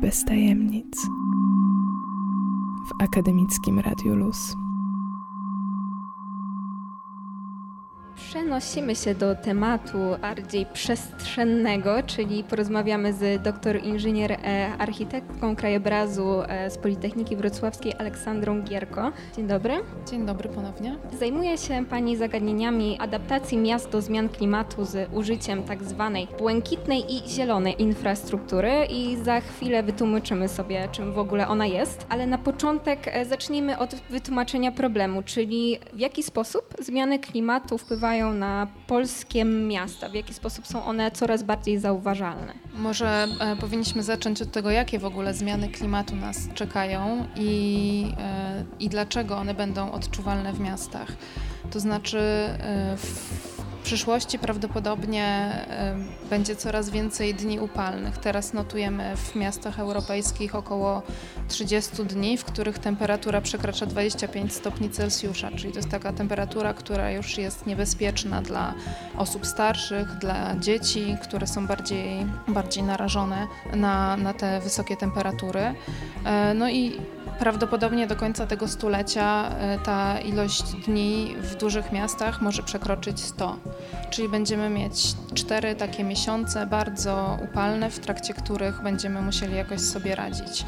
bez tajemnic w akademickim Radiu Luz. Przenosimy się do tematu bardziej przestrzennego, czyli porozmawiamy z doktor inżynier e, architektką krajobrazu e, z Politechniki Wrocławskiej Aleksandrą Gierko. Dzień dobry. Dzień dobry ponownie. Zajmuje się Pani zagadnieniami adaptacji miast do zmian klimatu z użyciem tak zwanej błękitnej i zielonej infrastruktury i za chwilę wytłumaczymy sobie, czym w ogóle ona jest. Ale na początek e, zacznijmy od wytłumaczenia problemu, czyli w jaki sposób zmiany klimatu wpływają na polskie miasta? W jaki sposób są one coraz bardziej zauważalne? Może e, powinniśmy zacząć od tego, jakie w ogóle zmiany klimatu nas czekają i, e, i dlaczego one będą odczuwalne w miastach. To znaczy, e, w przyszłości prawdopodobnie y, będzie coraz więcej dni upalnych. Teraz notujemy w miastach europejskich około 30 dni, w których temperatura przekracza 25 stopni Celsjusza, czyli to jest taka temperatura, która już jest niebezpieczna dla osób starszych, dla dzieci, które są bardziej, bardziej narażone na, na te wysokie temperatury. E, no i Prawdopodobnie do końca tego stulecia e, ta ilość dni w dużych miastach może przekroczyć 100. Czyli będziemy mieć cztery takie miesiące bardzo upalne, w trakcie których będziemy musieli jakoś sobie radzić.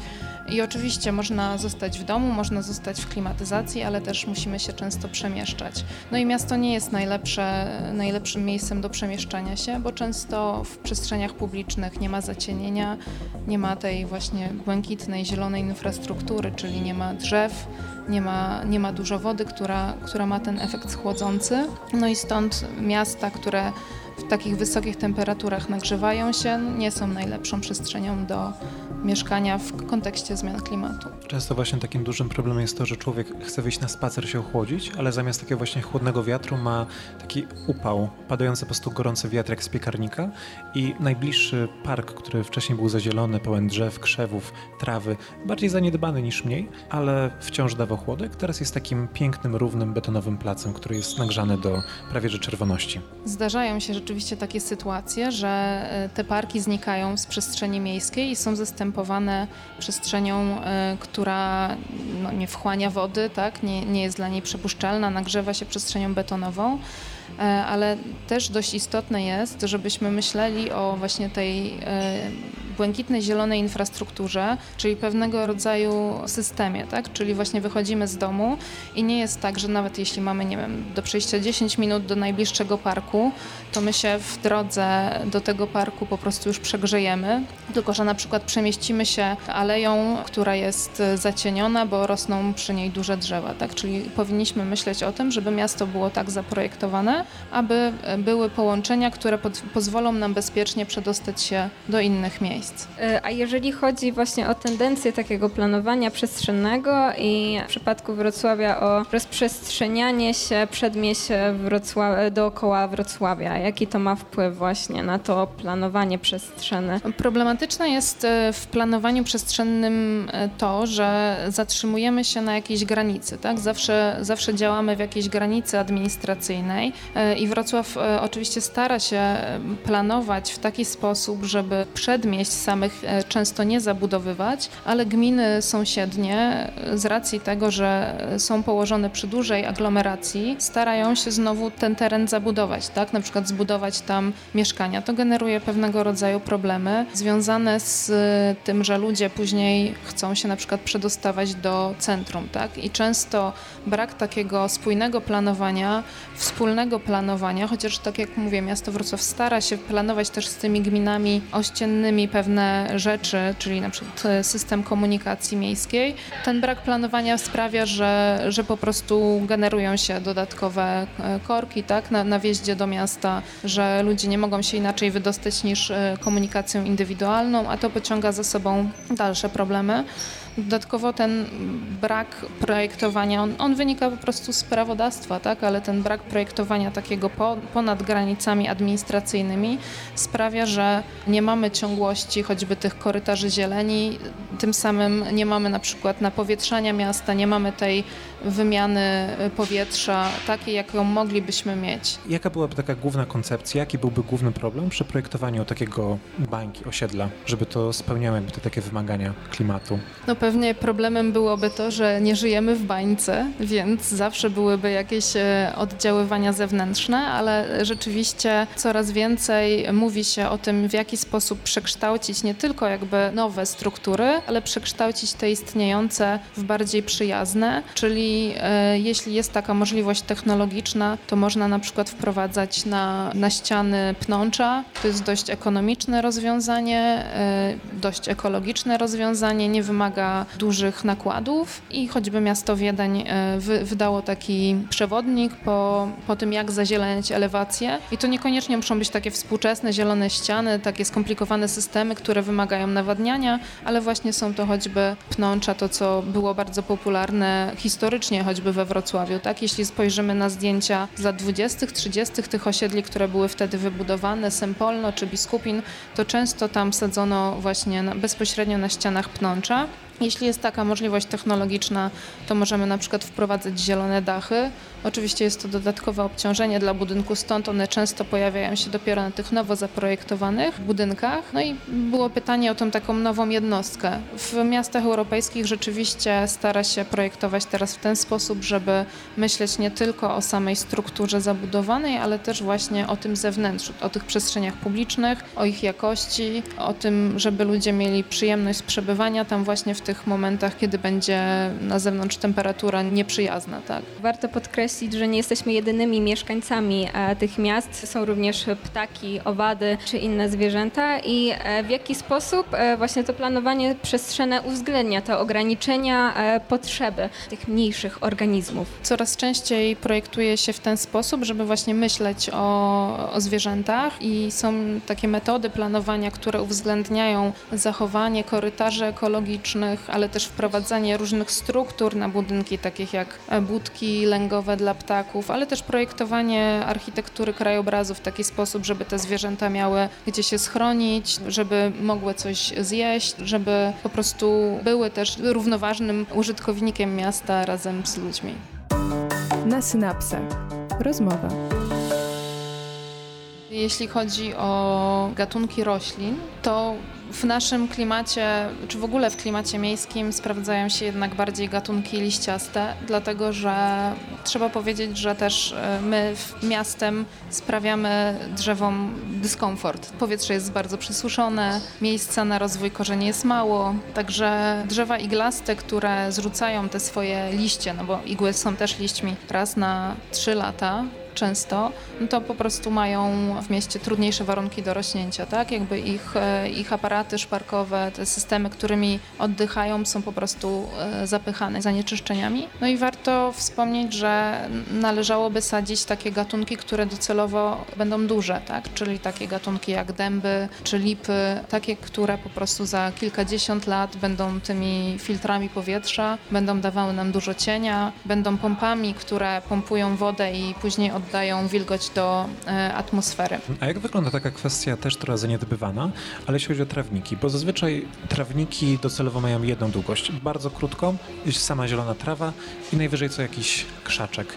I oczywiście można zostać w domu, można zostać w klimatyzacji, ale też musimy się często przemieszczać. No i miasto nie jest najlepsze, najlepszym miejscem do przemieszczania się, bo często w przestrzeniach publicznych nie ma zacienienia, nie ma tej właśnie błękitnej, zielonej infrastruktury, czyli nie ma drzew, nie ma, nie ma dużo wody, która, która ma ten efekt schłodzący. No i stąd miasta, które w takich wysokich temperaturach nagrzewają się, nie są najlepszą przestrzenią do mieszkania w kontekście zmian klimatu. Często właśnie takim dużym problemem jest to, że człowiek chce wyjść na spacer się ochłodzić, ale zamiast takiego właśnie chłodnego wiatru ma taki upał, padający po prostu gorący wiatrak z piekarnika i najbliższy park, który wcześniej był zazielony, pełen drzew, krzewów, trawy, bardziej zaniedbany niż mniej, ale wciąż dawał chłodek, teraz jest takim pięknym, równym, betonowym placem, który jest nagrzany do prawie że czerwoności. Zdarzają się rzeczywiście takie sytuacje, że e, te parki znikają z przestrzeni miejskiej i są zastępowane przestrzenią, e, która no, nie wchłania wody, tak? nie, nie jest dla niej przepuszczalna, nagrzewa się przestrzenią betonową e, ale też dość istotne jest, żebyśmy myśleli o właśnie tej błękitnej, zielonej infrastrukturze, czyli pewnego rodzaju systemie, tak? Czyli właśnie wychodzimy z domu i nie jest tak, że nawet jeśli mamy, nie wiem, do przejścia 10 minut do najbliższego parku, to my się w drodze do tego parku po prostu już przegrzejemy, tylko że na przykład przemieścimy się aleją, która jest zacieniona, bo rosną przy niej duże drzewa, tak? Czyli powinniśmy myśleć o tym, żeby miasto było tak zaprojektowane, aby były połączenia, które pozwolą nam bezpiecznie przedostać się do innych miejsc miejsc. E, a jeżeli chodzi właśnie o tendencję takiego planowania przestrzennego i w przypadku Wrocławia o rozprzestrzenianie się przedmieść Wrocław dookoła Wrocławia, jaki to ma wpływ właśnie na to planowanie przestrzenne? Problematyczne jest e, w planowaniu przestrzennym e, to, że zatrzymujemy się na jakiejś granicy, tak? Zawsze, zawsze działamy w jakiejś granicy administracyjnej i Wrocław oczywiście stara się planować w taki sposób, żeby przedmieść samych e, często nie zabudowywać, ale gminy sąsiednie e, z racji tego, że są położone przy dużej aglomeracji, starają się znowu ten teren zabudować, tak? Na przykład zbudować tam mieszkania. To generuje pewnego rodzaju problemy związane z e, tym, że ludzie później chcą się na przykład przedostawać do centrum, tak? I często brak takiego spójnego planowania, wspólnego planowania, chociaż tak jak mówię, miasto Wrocław stara się planować też z tymi gminami ościennymi rzeczy, czyli na przykład e, system komunikacji miejskiej. Ten brak planowania sprawia, że, że po prostu generują się dodatkowe e, korki tak, na, na wjeździe do miasta, że ludzie nie mogą się inaczej wydostać niż e, komunikacją indywidualną, a to pociąga za sobą dalsze problemy. Dodatkowo ten brak projektowania, on, on, wynika po prostu z prawodawstwa, tak? ale ten brak projektowania takiego po, ponad granicami administracyjnymi sprawia, że nie mamy ciągłości choćby tych korytarzy zieleni. Tym samym nie mamy na przykład napowietrzania miasta, nie mamy tej wymiany powietrza takiej, jaką moglibyśmy mieć. Jaka byłaby taka główna koncepcja, jaki byłby główny problem przy projektowaniu takiego bańki, osiedla, żeby to spełniało jakby te takie wymagania klimatu? No pewnie problemem byłoby to, że nie żyjemy w bańce, więc zawsze byłyby jakieś e, oddziaływania zewnętrzne, ale rzeczywiście coraz więcej mówi się o tym, w jaki sposób przekształcić nie tylko jakby nowe struktury, ale przekształcić te istniejące w bardziej przyjazne, czyli e, jeśli jest taka możliwość technologiczna, to można na przykład wprowadzać na, na ściany pnącza. To jest dość ekonomiczne rozwiązanie, e, dość ekologiczne rozwiązanie, nie wymaga dużych nakładów i choćby miasto Wiedeń e, wy, wydało taki przewodnik po, po tym, jak zazieleniać elewację. I to niekoniecznie muszą być takie współczesne, zielone ściany, takie skomplikowane systemy, które wymagają nawadniania, ale właśnie są to choćby pnącza, to co było bardzo popularne historycznie, choćby we Wrocławiu. Tak? Jeśli spojrzymy na zdjęcia z lat 20., 30. tych osiedli, które były wtedy wybudowane, Sempolno czy Biskupin, to często tam sadzono właśnie na, bezpośrednio na ścianach pnącza. Jeśli jest taka możliwość technologiczna, to możemy na przykład wprowadzać zielone dachy. Oczywiście jest to dodatkowe obciążenie dla budynku, stąd one często pojawiają się dopiero na tych nowo zaprojektowanych budynkach. No i było pytanie o tą taką nową jednostkę. W miastach europejskich rzeczywiście stara się projektować teraz w ten sposób, żeby myśleć nie tylko o samej strukturze zabudowanej, ale też właśnie o tym zewnętrzu, o tych przestrzeniach publicznych, o ich jakości, o tym, żeby ludzie mieli przyjemność z przebywania tam właśnie w tych tych momentach, kiedy będzie na zewnątrz temperatura nieprzyjazna. Tak. Warto podkreślić, że nie jesteśmy jedynymi mieszkańcami e, tych miast. Są również ptaki, owady czy inne zwierzęta i e, w jaki sposób e, właśnie to planowanie przestrzenne uwzględnia te ograniczenia, potrzeby tych mniejszych organizmów. Coraz częściej projektuje się w ten sposób, żeby właśnie myśleć o, o zwierzętach i są takie metody planowania, które uwzględniają zachowanie korytarzy ekologicznych, ale też wprowadzanie różnych struktur na budynki, takich jak budki lęgowe dla ptaków, ale też projektowanie architektury krajobrazu w taki sposób, żeby te zwierzęta miały gdzie się schronić, żeby mogły coś zjeść, żeby po prostu były też równoważnym użytkownikiem miasta razem z ludźmi. Na synapsach. Rozmowa. Jeśli chodzi o gatunki roślin, to w naszym klimacie, czy w ogóle w klimacie miejskim sprawdzają się jednak bardziej gatunki liściaste, dlatego że trzeba powiedzieć, że też e, my miastem sprawiamy drzewom dyskomfort. Powietrze jest bardzo przesuszone, miejsca na rozwój korzeni jest mało, także drzewa iglaste, które zrzucają te swoje liście, no bo igły są też liśćmi raz na trzy lata, często, no to po prostu mają w mieście trudniejsze warunki do rośnięcia, tak? Jakby ich, e, ich aparaty szparkowe, te systemy, którymi oddychają są po prostu e, zapychane zanieczyszczeniami. No i warto wspomnieć, że należałoby sadzić takie gatunki, które docelowo będą duże, tak? Czyli takie gatunki jak dęby czy lipy, takie, które po prostu za kilkadziesiąt lat będą tymi filtrami powietrza, będą dawały nam dużo cienia, będą pompami, które pompują wodę i później oddają wilgoć do e, atmosfery. A jak wygląda taka kwestia też trochę zaniedbywana, ale jeśli chodzi o trawniki, bo zazwyczaj trawniki docelowo mają jedną długość, bardzo krótką, jest sama zielona trawa i najwyżej co jakiś krzaczek.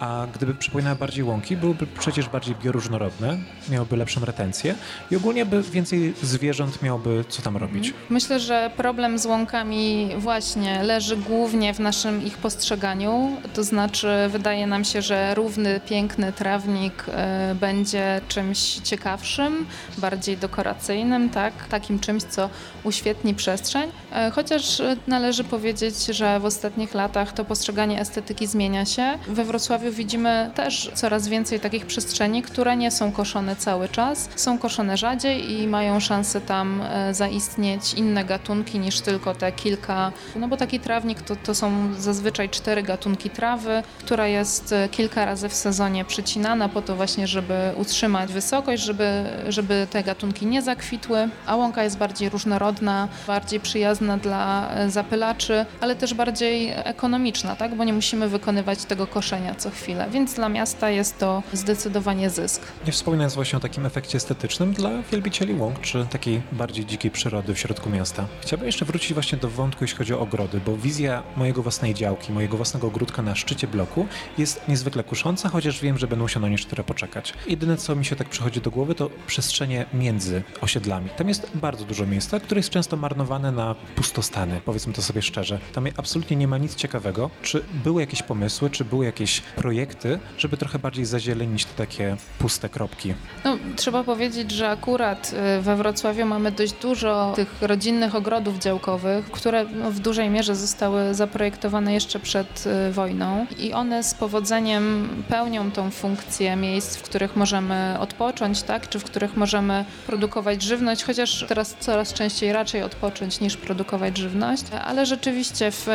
A gdyby przypominały bardziej łąki, byłyby przecież bardziej bioróżnorodne, miałyby lepszą retencję i ogólnie by więcej zwierząt miałoby co tam robić. Mhm. Myślę, że problem z łąkami właśnie leży głównie w naszym ich postrzeganiu, to znaczy wydaje nam się, że równy, piękny piękny trawnik e, będzie czymś ciekawszym, bardziej dekoracyjnym, tak? takim czymś, co uświetni przestrzeń. E, chociaż należy powiedzieć, że w ostatnich latach to postrzeganie estetyki zmienia się. We Wrocławiu widzimy też coraz więcej takich przestrzeni, które nie są koszone cały czas, są koszone rzadziej i mają szansę tam e, zaistnieć inne gatunki niż tylko te kilka, no bo taki trawnik to, to są zazwyczaj cztery gatunki trawy, która jest kilka razy w sezonie przycinana po to właśnie, żeby utrzymać wysokość, żeby, żeby te gatunki nie zakwitły, a łąka jest bardziej różnorodna, bardziej przyjazna dla e, zapylaczy, ale też bardziej ekonomiczna, tak? bo nie musimy wykonywać tego koszenia co chwilę, więc dla miasta jest to zdecydowanie zysk. Nie wspominając właśnie o takim efekcie estetycznym dla wielbicieli łąk, czy takiej bardziej dzikiej przyrody w środku miasta. Chciałbym jeszcze wrócić właśnie do wątku, jeśli chodzi o ogrody, bo wizja mojego własnej działki, mojego własnego ogródka na szczycie bloku jest niezwykle kusząca, chociaż wiem, że będą się na nie poczekać. Jedyne, co mi się tak przychodzi do głowy, to przestrzenie między osiedlami. Tam jest bardzo dużo miejsca, które jest często marnowane na pustostany, powiedzmy to sobie szczerze. Tam absolutnie nie ma nic ciekawego. Czy były jakieś pomysły, czy były jakieś projekty, żeby trochę bardziej zazielenić te takie puste kropki? No, trzeba powiedzieć, że akurat y, we Wrocławiu mamy dość dużo tych rodzinnych ogrodów działkowych, które no, w dużej mierze zostały zaprojektowane jeszcze przed y, wojną i one z powodzeniem pełnią tą funkcję miejsc, w których możemy odpocząć, tak, czy w których możemy produkować żywność, chociaż teraz coraz częściej raczej odpocząć niż produkować żywność, ale rzeczywiście w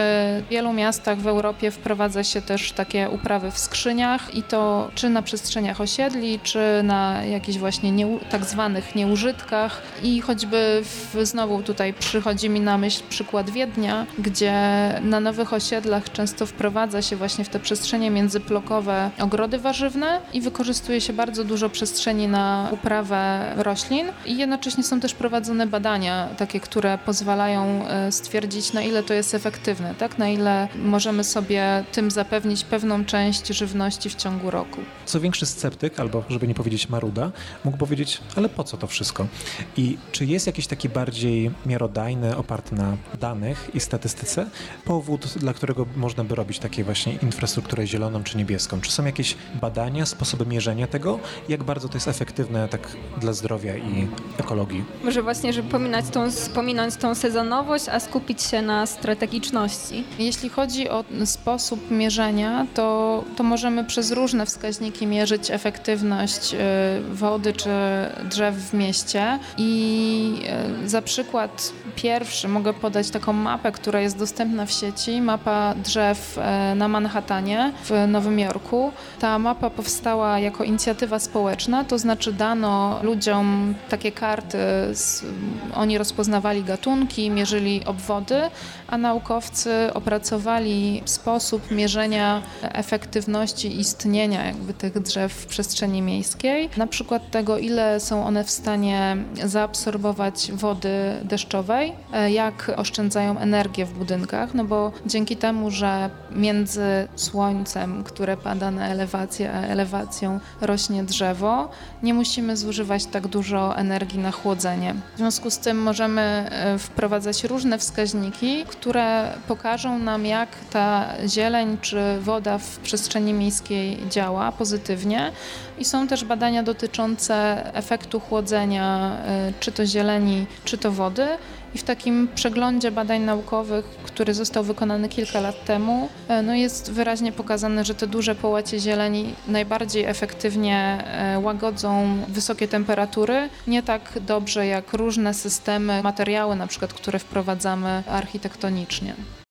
wielu miastach w Europie wprowadza się też takie uprawy w skrzyniach i to czy na przestrzeniach osiedli, czy na jakichś właśnie nie, tak zwanych nieużytkach. I choćby w, znowu tutaj przychodzi mi na myśl przykład Wiednia, gdzie na nowych osiedlach często wprowadza się właśnie w te przestrzenie międzyplokowe ogrody warzywne i wykorzystuje się bardzo dużo przestrzeni na uprawę roślin i jednocześnie są też prowadzone badania takie, które pozwalają e, stwierdzić na ile to jest efektywne, tak? na ile możemy sobie tym zapewnić pewną część żywności w ciągu roku. Co większy sceptyk, albo żeby nie powiedzieć maruda, mógł powiedzieć, ale po co to wszystko? I czy jest jakiś taki bardziej miarodajny, oparty na danych i statystyce, powód, dla którego można by robić takie właśnie infrastrukturę zieloną czy niebieską? Czy są jakieś badania, sposoby mierzenia tego, jak bardzo to jest efektywne tak dla zdrowia i ekologii? Może właśnie, żeby pominąć tą, pominąć tą sezonowość, a skupić się na strategiczności. Jeśli chodzi o sposób mierzenia, to, to możemy przez różne wskaźniki mierzyć efektywność y, wody czy drzew w mieście. I y, za przykład pierwszy mogę podać taką mapę, która jest dostępna w sieci, mapa drzew y, na Manhattanie w Nowym Jorku. Ta mapa powstała jako inicjatywa społeczna, to znaczy dano ludziom takie karty, oni rozpoznawali gatunki, mierzyli obwody, a naukowcy opracowali sposób mierzenia efektywności istnienia jakby tych drzew w przestrzeni miejskiej. Na przykład tego, ile są one w stanie zaabsorbować wody deszczowej, e, jak oszczędzają energię w budynkach, no bo dzięki temu, że między słońcem, które pada na elewację, a elewacją rośnie drzewo, nie musimy zużywać tak dużo energii na chłodzenie. W związku z tym możemy e, wprowadzać różne wskaźniki, które pokażą nam, jak ta zieleń czy woda w przestrzeni miejskiej działa pozytywnie. I są też badania dotyczące efektu chłodzenia, y, czy to zieleni, czy to wody. I w takim przeglądzie badań naukowych, który został wykonany kilka lat temu, y, no jest wyraźnie pokazane, że te duże połacie zieleni najbardziej efektywnie y, łagodzą wysokie temperatury, nie tak dobrze jak różne systemy, materiały na przykład, które wprowadzamy architektonicznie.